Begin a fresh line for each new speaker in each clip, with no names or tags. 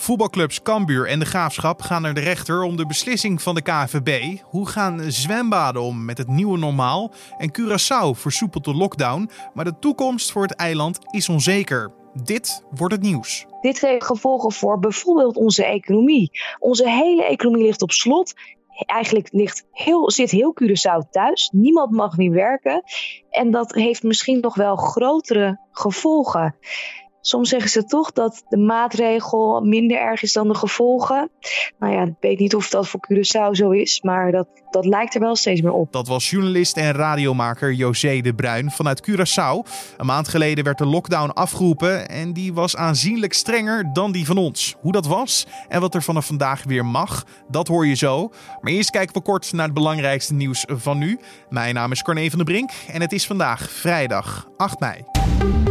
Voetbalclubs Cambuur en de Graafschap gaan naar de rechter om de beslissing van de KNVB. Hoe gaan zwembaden om met het nieuwe normaal? En Curaçao versoepelt de lockdown, maar de toekomst voor het eiland is onzeker. Dit wordt het nieuws.
Dit heeft gevolgen voor bijvoorbeeld onze economie. Onze hele economie ligt op slot. Eigenlijk ligt heel, zit heel Curaçao thuis. Niemand mag meer werken. En dat heeft misschien nog wel grotere gevolgen. Soms zeggen ze toch dat de maatregel minder erg is dan de gevolgen. Nou ja, ik weet niet of dat voor Curaçao zo is, maar dat, dat lijkt er wel steeds meer op.
Dat was journalist en radiomaker José de Bruin vanuit Curaçao. Een maand geleden werd de lockdown afgeroepen en die was aanzienlijk strenger dan die van ons. Hoe dat was en wat er vanaf vandaag weer mag, dat hoor je zo. Maar eerst kijken we kort naar het belangrijkste nieuws van nu. Mijn naam is Corné van der Brink en het is vandaag vrijdag 8 mei.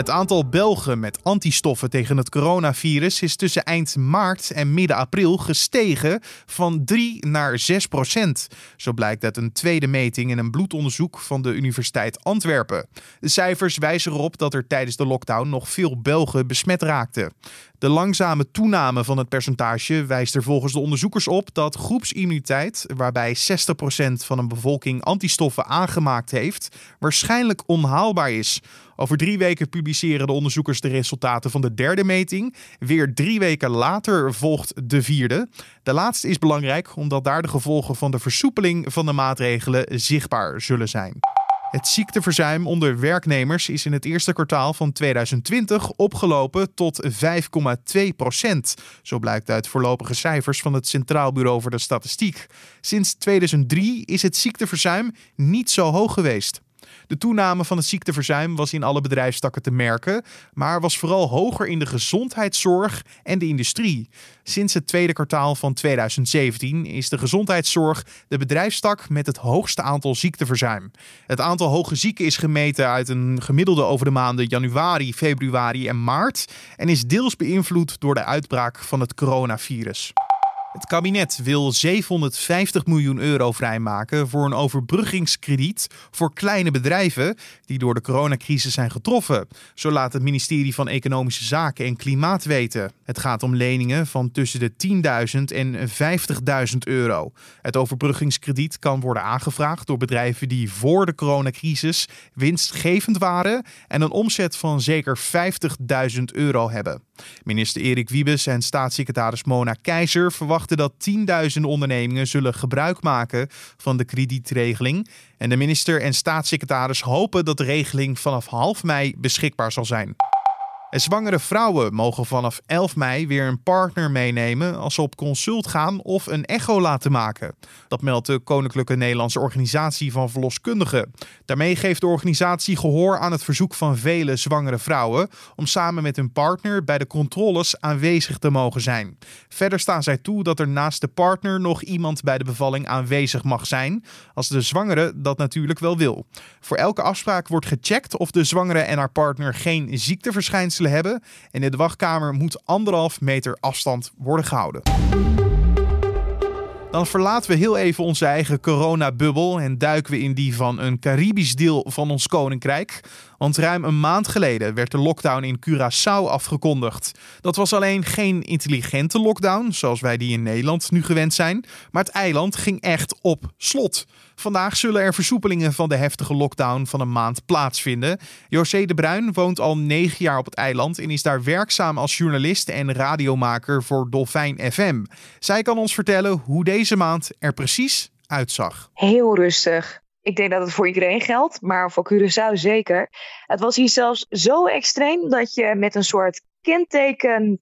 Het aantal Belgen met antistoffen tegen het coronavirus is tussen eind maart en midden april gestegen van 3 naar 6 procent. Zo blijkt uit een tweede meting in een bloedonderzoek van de Universiteit Antwerpen. De cijfers wijzen erop dat er tijdens de lockdown nog veel Belgen besmet raakten. De langzame toename van het percentage wijst er volgens de onderzoekers op dat groepsimmuniteit, waarbij 60% van een bevolking antistoffen aangemaakt heeft, waarschijnlijk onhaalbaar is. Over drie weken publiceren de onderzoekers de resultaten van de derde meting. Weer drie weken later volgt de vierde. De laatste is belangrijk omdat daar de gevolgen van de versoepeling van de maatregelen zichtbaar zullen zijn. Het ziekteverzuim onder werknemers is in het eerste kwartaal van 2020 opgelopen tot 5,2 procent. Zo blijkt uit voorlopige cijfers van het Centraal Bureau voor de Statistiek. Sinds 2003 is het ziekteverzuim niet zo hoog geweest. De toename van het ziekteverzuim was in alle bedrijfstakken te merken, maar was vooral hoger in de gezondheidszorg en de industrie. Sinds het tweede kwartaal van 2017 is de gezondheidszorg de bedrijfstak met het hoogste aantal ziekteverzuim. Het aantal hoge zieken is gemeten uit een gemiddelde over de maanden januari, februari en maart en is deels beïnvloed door de uitbraak van het coronavirus. Het kabinet wil 750 miljoen euro vrijmaken voor een overbruggingskrediet voor kleine bedrijven die door de coronacrisis zijn getroffen. Zo laat het ministerie van Economische Zaken en Klimaat weten. Het gaat om leningen van tussen de 10.000 en 50.000 euro. Het overbruggingskrediet kan worden aangevraagd door bedrijven die voor de coronacrisis winstgevend waren en een omzet van zeker 50.000 euro hebben. Minister Erik Wiebes en staatssecretaris Mona Keizer verwachten dat tienduizenden ondernemingen zullen gebruik maken van de kredietregeling. En de minister en staatssecretaris hopen dat de regeling vanaf half mei beschikbaar zal zijn. Zwangere vrouwen mogen vanaf 11 mei weer een partner meenemen als ze op consult gaan of een echo laten maken. Dat meldt de Koninklijke Nederlandse Organisatie van Verloskundigen. Daarmee geeft de organisatie gehoor aan het verzoek van vele zwangere vrouwen om samen met hun partner bij de controles aanwezig te mogen zijn. Verder staan zij toe dat er naast de partner nog iemand bij de bevalling aanwezig mag zijn, als de zwangere dat natuurlijk wel wil. Voor elke afspraak wordt gecheckt of de zwangere en haar partner geen ziekteverschijnselen hebben. En in de wachtkamer moet anderhalf meter afstand worden gehouden. Dan verlaten we heel even onze eigen coronabubbel en duiken we in die van een Caribisch deel van ons koninkrijk. Want ruim een maand geleden werd de lockdown in Curaçao afgekondigd. Dat was alleen geen intelligente lockdown, zoals wij die in Nederland nu gewend zijn, maar het eiland ging echt op slot. Vandaag zullen er versoepelingen van de heftige lockdown van een maand plaatsvinden. José de Bruin woont al negen jaar op het eiland en is daar werkzaam als journalist en radiomaker voor Dolfijn FM. Zij kan ons vertellen hoe deze maand er precies uitzag.
Heel rustig. Ik denk dat het voor iedereen geldt, maar voor Curaçao zeker. Het was hier zelfs zo extreem dat je met een soort kenteken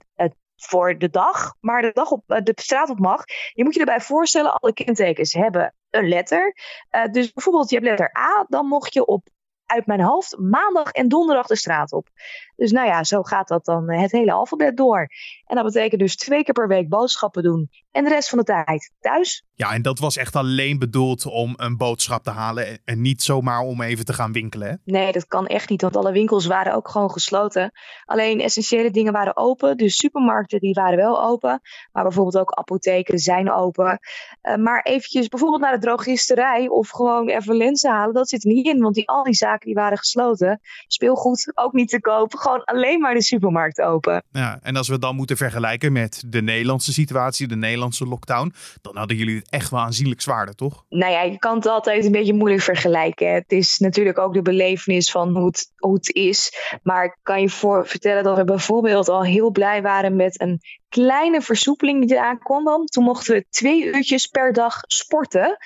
voor de dag, maar de dag op eh, de straat op mag. Je moet je erbij voorstellen, alle kentekens hebben een letter. Uh, dus bijvoorbeeld, je hebt letter A, dan mocht je op uit mijn hoofd maandag en donderdag de straat op. Dus nou ja, zo gaat dat dan eh, het hele alfabet door. En dat betekent dus twee keer per week boodschappen doen en de rest van de tijd thuis.
Ja, en dat was echt alleen bedoeld om een boodschap te halen en niet zomaar om even te gaan winkelen. Hè?
Nee, dat kan echt niet, want alle winkels waren ook gewoon gesloten. Alleen essentiële dingen waren open, dus supermarkten die waren wel open, maar bijvoorbeeld ook apotheken zijn open. Uh, maar eventjes bijvoorbeeld naar de drogisterij of gewoon even lenzen halen, dat zit er niet in, want die, al die zaken die waren gesloten. Speelgoed ook niet te kopen, gewoon alleen maar de supermarkt open.
Ja, en als we dan moeten vergelijken met de Nederlandse situatie, de Nederlandse lockdown, dan hadden jullie het echt wel aanzienlijk zwaarder, toch?
Nou ja, je kan het altijd een beetje moeilijk vergelijken. Het is natuurlijk ook de belevenis van hoe het, hoe het is. Maar ik kan je voor vertellen dat we bijvoorbeeld al heel blij waren met een kleine versoepeling die eraan kwam. Toen mochten we twee uurtjes per dag sporten.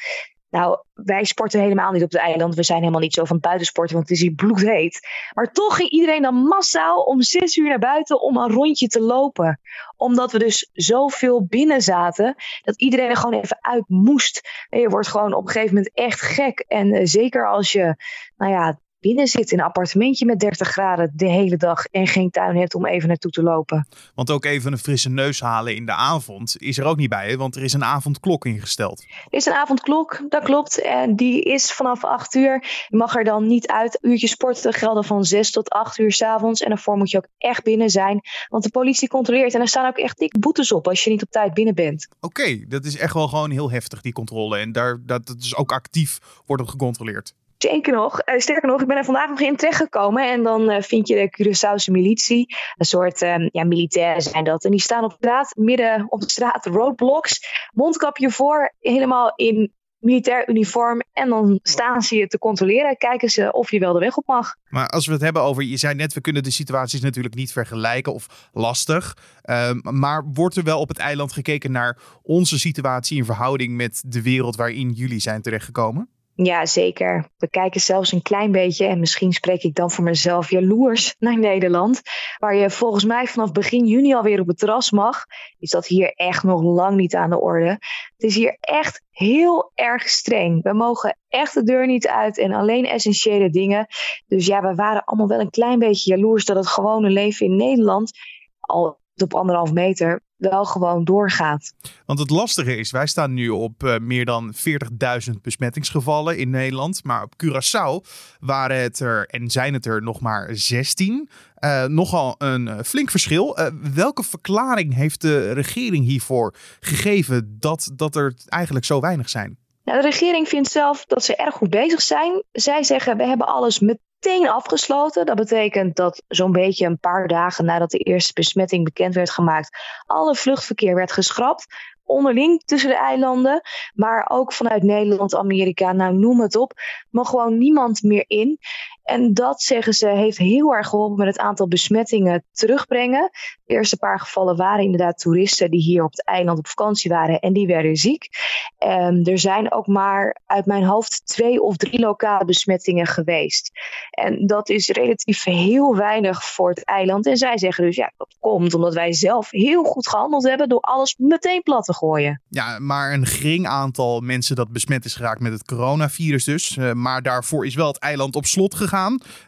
Nou, wij sporten helemaal niet op het eiland. We zijn helemaal niet zo van buitensporten, want het is hier bloedheet. Maar toch ging iedereen dan massaal om zes uur naar buiten om een rondje te lopen. Omdat we dus zoveel binnen zaten, dat iedereen er gewoon even uit moest. En je wordt gewoon op een gegeven moment echt gek. En eh, zeker als je, nou ja, binnen zit in een appartementje met 30 graden de hele dag en geen tuin hebt om even naartoe te lopen.
Want ook even een frisse neus halen in de avond is er ook niet bij, want er is een avondklok ingesteld.
Er is een avondklok, dat klopt. En die is vanaf 8 uur. Je mag er dan niet uit. Uurtjes sporten gelden van 6 tot 8 uur s avonds. En daarvoor moet je ook echt binnen zijn. Want de politie controleert. En er staan ook echt dikke boetes op als je niet op tijd binnen bent.
Oké, dat is echt wel gewoon heel heftig, die controle. En daar, dat, dat is ook actief wordt gecontroleerd.
Zeker nog. Uh, sterker nog, ik ben er vandaag nog in terechtgekomen. En dan uh, vind je de Curaçaose militie. Een soort uh, ja, militairen zijn dat. En die staan op straat, midden op de straat, roadblocks. Mondkapje voor, helemaal in militair uniform. En dan staan ze je te controleren. Kijken ze of je wel de weg op mag.
Maar als we het hebben over, je zei net, we kunnen de situaties natuurlijk niet vergelijken of lastig. Ehm, maar wordt er wel op het eiland gekeken naar onze situatie in verhouding met de wereld waarin jullie zijn terechtgekomen?
Ja, zeker. We kijken zelfs een klein beetje, en misschien spreek ik dan voor mezelf jaloers naar Nederland, waar je volgens mij vanaf begin juni alweer op het terras mag, is dat hier echt nog lang niet aan de orde. Het is hier echt heel erg streng. We mogen echt de deur niet uit en alleen essentiële dingen. Dus ja, we waren allemaal wel een klein beetje jaloers dat het gewone leven in Nederland, al op anderhalf meter, wel gewoon doorgaat.
Want het lastige is, wij staan nu op uh, meer dan 40.000 besmettingsgevallen in Nederland. Maar op Curaçao waren het er en zijn het er nog maar 16. Uh, nogal een uh, flink verschil. welke verklaring heeft de regering hiervoor gegeven dat, dat er eigenlijk zo weinig zijn?
Nou, de regering vindt zelf dat ze erg goed bezig zijn. Zij zeggen, we hebben alles met meteen afgesloten. Dat betekent dat zo'n beetje een paar dagen nadat de eerste besmetting bekend werd gemaakt, alle vluchtverkeer werd geschrapt. Onderling tussen de eilanden, maar ook vanuit Nederland, Amerika, nou noem het op, mag gewoon niemand meer in. En dat, zeggen ze, heeft heel erg geholpen met het aantal besmettingen terugbrengen. De eerste paar gevallen waren inderdaad toeristen die hier op het eiland op vakantie waren en die werden ziek. En er zijn ook maar uit mijn hoofd twee of drie lokale besmettingen geweest. En dat is relatief heel weinig voor het eiland. En zij zeggen dus ja, dat komt omdat wij zelf heel goed gehandeld hebben door alles meteen plat te gooien.
Ja, maar een gering aantal mensen dat besmet is geraakt met het coronavirus dus. Uh, maar daarvoor is wel het eiland op slot gegaan.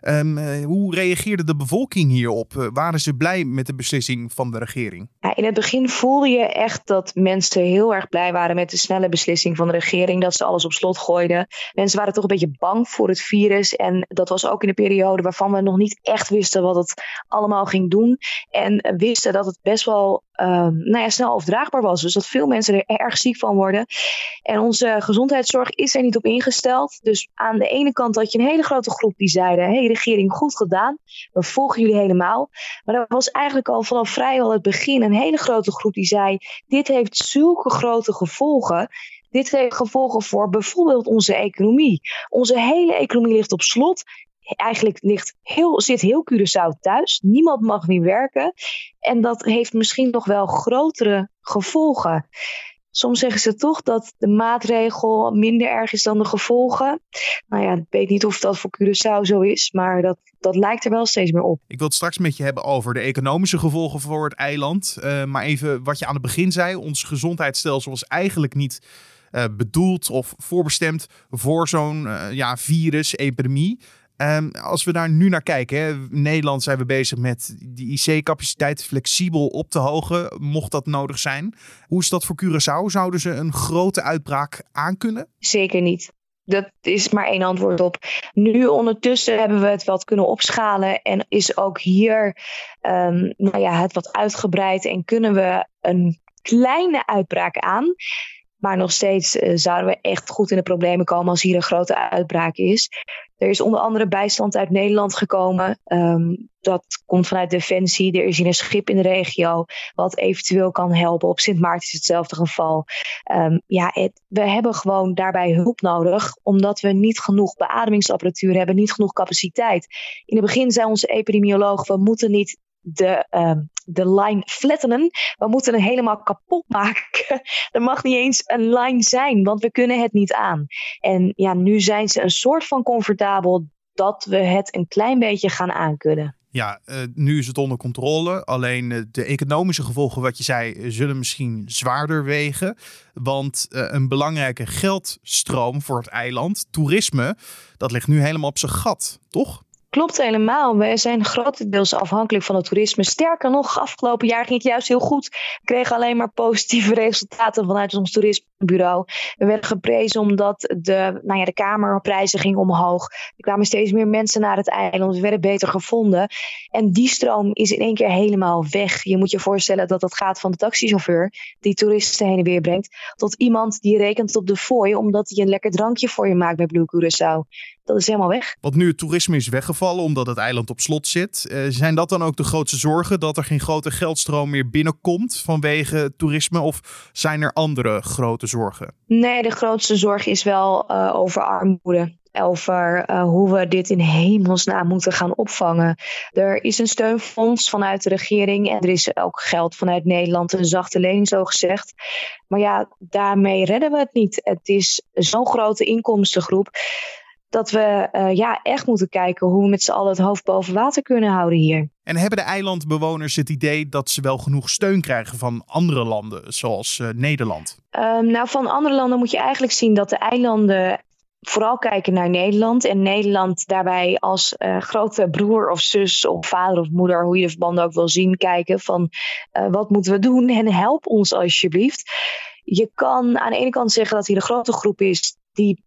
Um, hoe reageerde de bevolking hierop? Uh, waren ze blij met de beslissing van de regering?
Ja, in het begin voelde je echt dat mensen heel erg blij waren met de snelle beslissing van de regering. Dat ze alles op slot gooiden. Mensen waren toch een beetje bang voor het virus. En dat was ook in de periode waarvan we nog niet echt wisten wat het allemaal ging doen. En wisten dat het best wel um, nou ja, snel overdraagbaar was. Dus dat veel mensen er erg ziek van worden. En onze gezondheidszorg is er niet op ingesteld. Dus aan de ene kant had je een hele grote groep die zeiden: hey, regering, goed gedaan. We volgen jullie helemaal. Maar er was eigenlijk al vanaf vrijwel het begin een hele grote groep die zei: dit heeft zulke grote gevolgen. Dit heeft gevolgen voor bijvoorbeeld onze economie. Onze hele economie ligt op slot eigenlijk ligt heel, zit heel Curaçao thuis. Niemand mag meer werken. En dat heeft misschien nog wel grotere gevolgen. Soms zeggen ze toch dat de maatregel minder erg is dan de gevolgen. Nou ja, ik weet niet of dat voor Curaçao zo is, maar dat, dat lijkt er wel steeds meer op.
Ik wil het straks met je hebben over de economische gevolgen voor het eiland. Uh, maar even wat je aan het begin zei: ons gezondheidsstelsel was eigenlijk niet uh, bedoeld of voorbestemd voor zo'n uh, ja, virus, epidemie. Um, als we daar nu naar kijken, hè, in Nederland zijn we bezig met die IC-capaciteit flexibel op te hogen, mocht dat nodig zijn. Hoe is dat voor Curaçao? Zouden ze een grote uitbraak aankunnen?
Zeker niet. Dat is maar één antwoord op. Nu ondertussen hebben we het wat kunnen opschalen en is ook hier um, nou ja, het wat uitgebreid en kunnen we een kleine uitbraak aan. Maar nog steeds uh, zouden we echt goed in de problemen komen als hier een grote uitbraak is. Er is onder andere bijstand uit Nederland gekomen. Um, dat komt vanuit Defensie. Er is hier een schip in de regio wat eventueel kan helpen. Op Sint Maarten is hetzelfde geval. Um, ja, we hebben gewoon daarbij hulp nodig, omdat we niet genoeg beademingsapparatuur hebben, niet genoeg capaciteit. In het begin zei onze epidemioloog: we moeten niet de, uh, de line flattenen. We moeten het helemaal kapot maken. er mag niet eens een line zijn, want we kunnen het niet aan. En ja, nu zijn ze een soort van comfortabel dat we het een klein beetje gaan aankunnen.
Ja, uh, nu is het onder controle. Alleen uh, de economische gevolgen, wat je zei, zullen misschien zwaarder wegen. Want uh, een belangrijke geldstroom voor het eiland, toerisme, dat ligt nu helemaal op zijn gat, toch?
Klopt helemaal. We zijn grotendeels afhankelijk van het toerisme. Sterker nog, afgelopen jaar ging het juist heel goed. We kregen alleen maar positieve resultaten vanuit ons toerismebureau. We werden geprezen omdat de, nou ja, de kamerprijzen gingen omhoog. Er kwamen steeds meer mensen naar het eiland. We werden beter gevonden. En die stroom is in één keer helemaal weg. Je moet je voorstellen dat dat gaat van de taxichauffeur die toeristen heen en weer brengt, tot iemand die rekent op de fooi omdat hij een lekker drankje voor je maakt bij Blue Curaçao dat is helemaal weg.
Want nu het toerisme is weggevallen omdat het eiland op slot zit, uh, zijn dat dan ook de grootste zorgen dat er geen grote geldstroom meer binnenkomt vanwege toerisme? Of zijn er andere grote zorgen?
Nee, de grootste zorg is wel uh, over armoede over uh, hoe we dit in hemelsnaam moeten gaan opvangen. Er is een steunfonds vanuit de regering en er is ook geld vanuit Nederland, een zachte lening zo gezegd. Maar ja, daarmee redden we het niet. Het is zo'n grote inkomstengroep dat we uh, ja, echt moeten kijken hoe we met z'n allen het hoofd boven water kunnen houden hier.
En hebben de eilandbewoners het idee dat ze wel genoeg steun krijgen van andere landen, zoals uh, Nederland?
Um, nou, van andere landen moet je eigenlijk zien dat de eilanden vooral kijken naar Nederland. En Nederland daarbij als uh, grote broer of zus of vader of moeder, hoe je de verbanden ook wil zien, kijken van uh, wat moeten we doen en help ons alsjeblieft. Je kan aan de ene kant zeggen dat hier een grote groep is die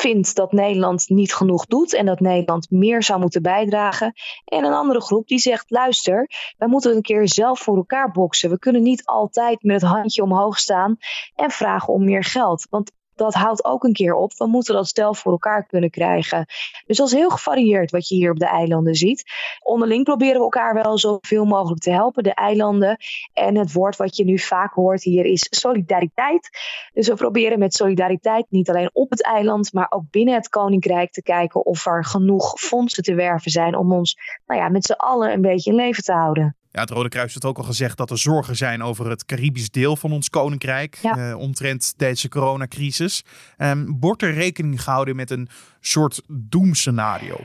vindt dat Nederland niet genoeg doet en dat Nederland meer zou moeten bijdragen. En een andere groep die zegt: luister, wij moeten een keer zelf voor elkaar boksen. We kunnen niet altijd met het handje omhoog staan en vragen om meer geld. Want dat houdt ook een keer op. We moeten dat stel voor elkaar kunnen krijgen. Dus dat is heel gevarieerd wat je hier op de eilanden ziet. Onderling proberen we elkaar wel zoveel mogelijk te helpen, de eilanden. En het woord wat je nu vaak hoort hier is solidariteit. Dus we proberen met solidariteit niet alleen op het eiland, maar ook binnen het koninkrijk te kijken of er genoeg fondsen te werven zijn om ons nou ja, met z'n allen een beetje in leven te houden.
Ja, het Rode Kruis heeft ook al gezegd dat er zorgen zijn over het Caribisch deel van ons koninkrijk. Ja. Uh, omtrent deze coronacrisis. Um, wordt er rekening gehouden met een soort doemscenario?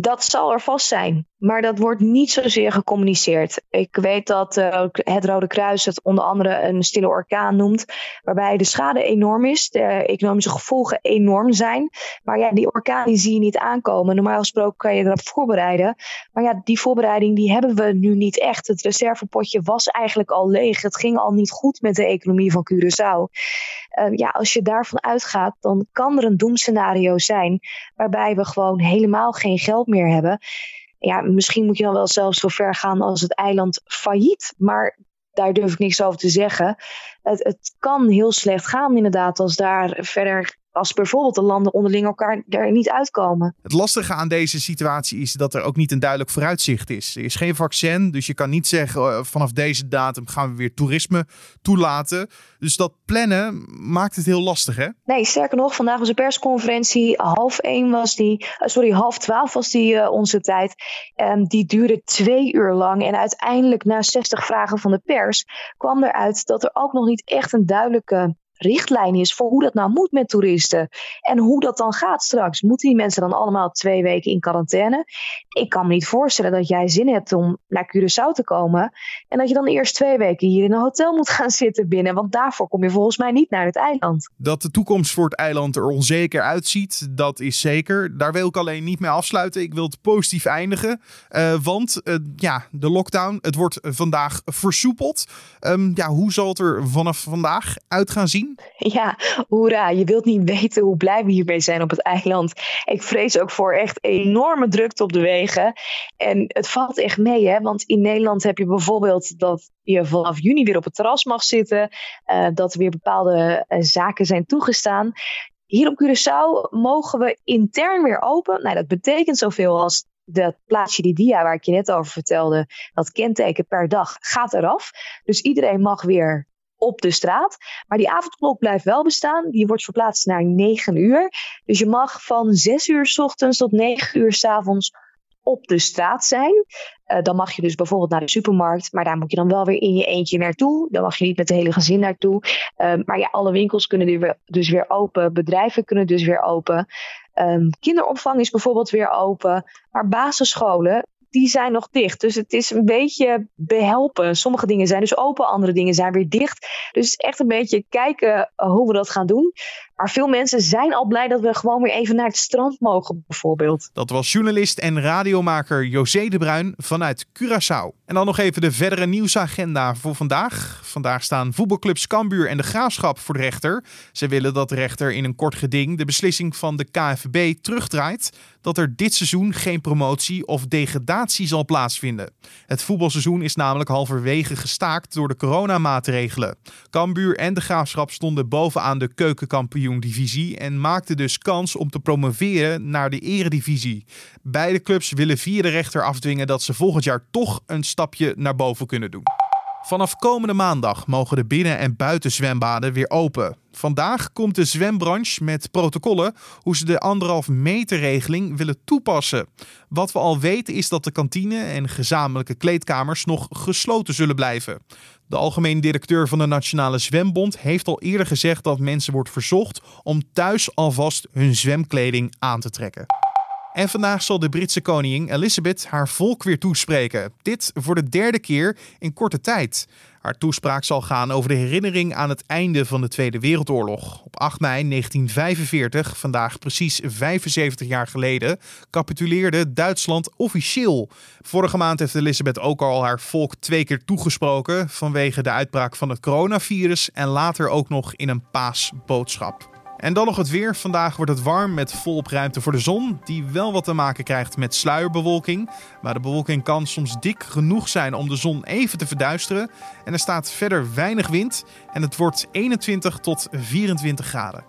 Dat zal er vast zijn, maar dat wordt niet zozeer gecommuniceerd. Ik weet dat uh, het Rode Kruis het onder andere een stille orkaan noemt, waarbij de schade enorm is, de economische gevolgen enorm zijn. Maar ja, die orkaan die zie je niet aankomen. Normaal gesproken kan je erop voorbereiden. Maar ja, die voorbereiding die hebben we nu niet echt. Het reservepotje was eigenlijk al leeg. Het ging al niet goed met de economie van Curaçao. Uh, ja, als je daarvan uitgaat, dan kan er een doemscenario zijn waarbij we gewoon helemaal geen geld meer hebben. Ja, misschien moet je dan wel zelfs zo ver gaan als het eiland failliet. Maar daar durf ik niks over te zeggen. Het, het kan heel slecht gaan, inderdaad, als daar verder als bijvoorbeeld de landen onderling elkaar er niet uitkomen.
Het lastige aan deze situatie is dat er ook niet een duidelijk vooruitzicht is. Er is geen vaccin, dus je kan niet zeggen uh, vanaf deze datum gaan we weer toerisme toelaten. Dus dat plannen maakt het heel lastig, hè?
Nee, sterker nog, vandaag was een persconferentie. Half één was die, uh, sorry, half twaalf was die uh, onze tijd. Um, die duurde twee uur lang. En uiteindelijk, na 60 vragen van de pers, kwam eruit dat er ook nog niet echt een duidelijke richtlijn is voor hoe dat nou moet met toeristen. En hoe dat dan gaat straks. Moeten die mensen dan allemaal twee weken in quarantaine? Ik kan me niet voorstellen dat jij zin hebt om naar Curaçao te komen. En dat je dan eerst twee weken hier in een hotel moet gaan zitten binnen. Want daarvoor kom je volgens mij niet naar het eiland.
Dat de toekomst voor het eiland er onzeker uitziet, dat is zeker. Daar wil ik alleen niet mee afsluiten. Ik wil het positief eindigen. Uh, want uh, ja, de lockdown, het wordt vandaag versoepeld. Um, ja, hoe zal het er vanaf vandaag uit gaan zien?
Ja, hoera. Je wilt niet weten hoe blij we hiermee zijn op het eiland. Ik vrees ook voor echt enorme drukte op de wegen. En het valt echt mee, hè? Want in Nederland heb je bijvoorbeeld dat je vanaf juni weer op het terras mag zitten. Uh, dat er weer bepaalde uh, zaken zijn toegestaan. Hier op Curaçao mogen we intern weer open. Nou, dat betekent zoveel als dat plaatsje die dia waar ik je net over vertelde, dat kenteken per dag gaat eraf. Dus iedereen mag weer op de straat. Maar die avondklok blijft wel bestaan. Die wordt verplaatst naar 9 uur. Dus je mag van 6 uur s ochtends tot 9 uur s avonds op de straat zijn. Uh, dan mag je dus bijvoorbeeld naar de supermarkt, maar daar moet je dan wel weer in je eentje naartoe. Dan mag je niet met het hele gezin naartoe. Uh, maar ja, alle winkels kunnen dus weer open, bedrijven kunnen dus weer open. Um, kinderopvang is bijvoorbeeld weer open, maar basisscholen die zijn nog dicht. Dus het is een beetje behelpen. Sommige dingen zijn dus open, andere dingen zijn weer dicht. Dus echt een beetje kijken hoe we dat gaan doen. Maar veel mensen zijn al blij dat we gewoon weer even naar het strand mogen, bijvoorbeeld.
Dat was journalist en radiomaker José de Bruin vanuit Curaçao. En dan nog even de verdere nieuwsagenda voor vandaag. Vandaag staan voetbalclubs Cambuur en de Graafschap voor de rechter. Ze willen dat de rechter in een kort geding de beslissing van de KFB terugdraait dat er dit seizoen geen promotie of degradatie zal plaatsvinden. Het voetbalseizoen is namelijk halverwege gestaakt door de coronamaatregelen. Cambuur en de Graafschap stonden bovenaan de keukenkampioen divisie en maakte dus kans om te promoveren naar de eredivisie. Beide clubs willen via de rechter afdwingen dat ze volgend jaar toch een stapje naar boven kunnen doen. Vanaf komende maandag mogen de binnen- en buitenzwembaden weer open. Vandaag komt de zwembranche met protocollen hoe ze de anderhalf meter regeling willen toepassen. Wat we al weten is dat de kantine en gezamenlijke kleedkamers nog gesloten zullen blijven. De algemeen directeur van de Nationale Zwembond heeft al eerder gezegd dat mensen wordt verzocht om thuis alvast hun zwemkleding aan te trekken. En vandaag zal de Britse koningin Elizabeth haar volk weer toespreken. Dit voor de derde keer in korte tijd. Haar toespraak zal gaan over de herinnering aan het einde van de Tweede Wereldoorlog. Op 8 mei 1945, vandaag precies 75 jaar geleden, capituleerde Duitsland officieel. Vorige maand heeft Elizabeth ook al haar volk twee keer toegesproken vanwege de uitbraak van het coronavirus en later ook nog in een paasboodschap. En dan nog het weer. Vandaag wordt het warm met volop ruimte voor de zon, die wel wat te maken krijgt met sluierbewolking. Maar de bewolking kan soms dik genoeg zijn om de zon even te verduisteren. En er staat verder weinig wind en het wordt 21 tot 24 graden.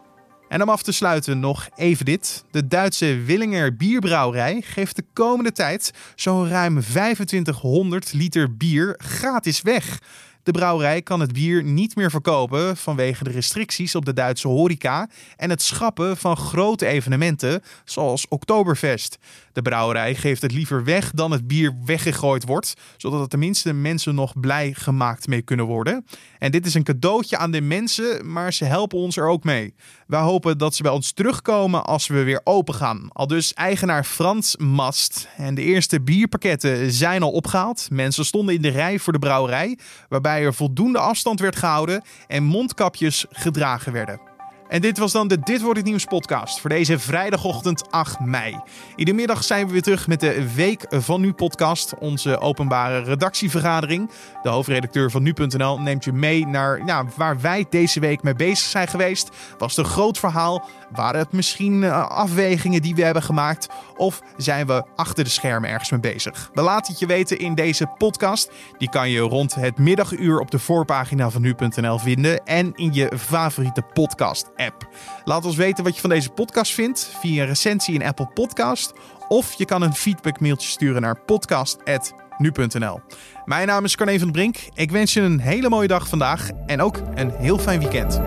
En om af te sluiten nog even dit. De Duitse Willinger Bierbrouwerij geeft de komende tijd zo'n ruim 2500 liter bier gratis weg. De brouwerij kan het bier niet meer verkopen vanwege de restricties op de Duitse horeca en het schappen van grote evenementen zoals Oktoberfest. De brouwerij geeft het liever weg dan het bier weggegooid wordt, zodat er tenminste mensen nog blij gemaakt mee kunnen worden. En dit is een cadeautje aan de mensen, maar ze helpen ons er ook mee. Wij hopen dat ze bij ons terugkomen als we weer open gaan. Al dus eigenaar Frans Mast. En de eerste bierpakketten zijn al opgehaald. Mensen stonden in de rij voor de brouwerij, waarbij er voldoende afstand werd gehouden en mondkapjes gedragen werden. En dit was dan de Dit wordt het nieuws podcast voor deze vrijdagochtend 8 mei. Iedere middag zijn we weer terug met de Week van Nu podcast, onze openbare redactievergadering. De hoofdredacteur van nu.nl neemt je mee naar ja, waar wij deze week mee bezig zijn geweest. Was het een groot verhaal? Waren het misschien uh, afwegingen die we hebben gemaakt? Of zijn we achter de schermen ergens mee bezig? We laten het je weten in deze podcast. Die kan je rond het middaguur op de voorpagina van nu.nl vinden en in je favoriete podcast app. Laat ons weten wat je van deze podcast vindt via een recensie in Apple Podcast. Of je kan een feedbackmailtje sturen naar podcast.nu.nl. Mijn naam is Carne van Brink. Ik wens je een hele mooie dag vandaag en ook een heel fijn weekend.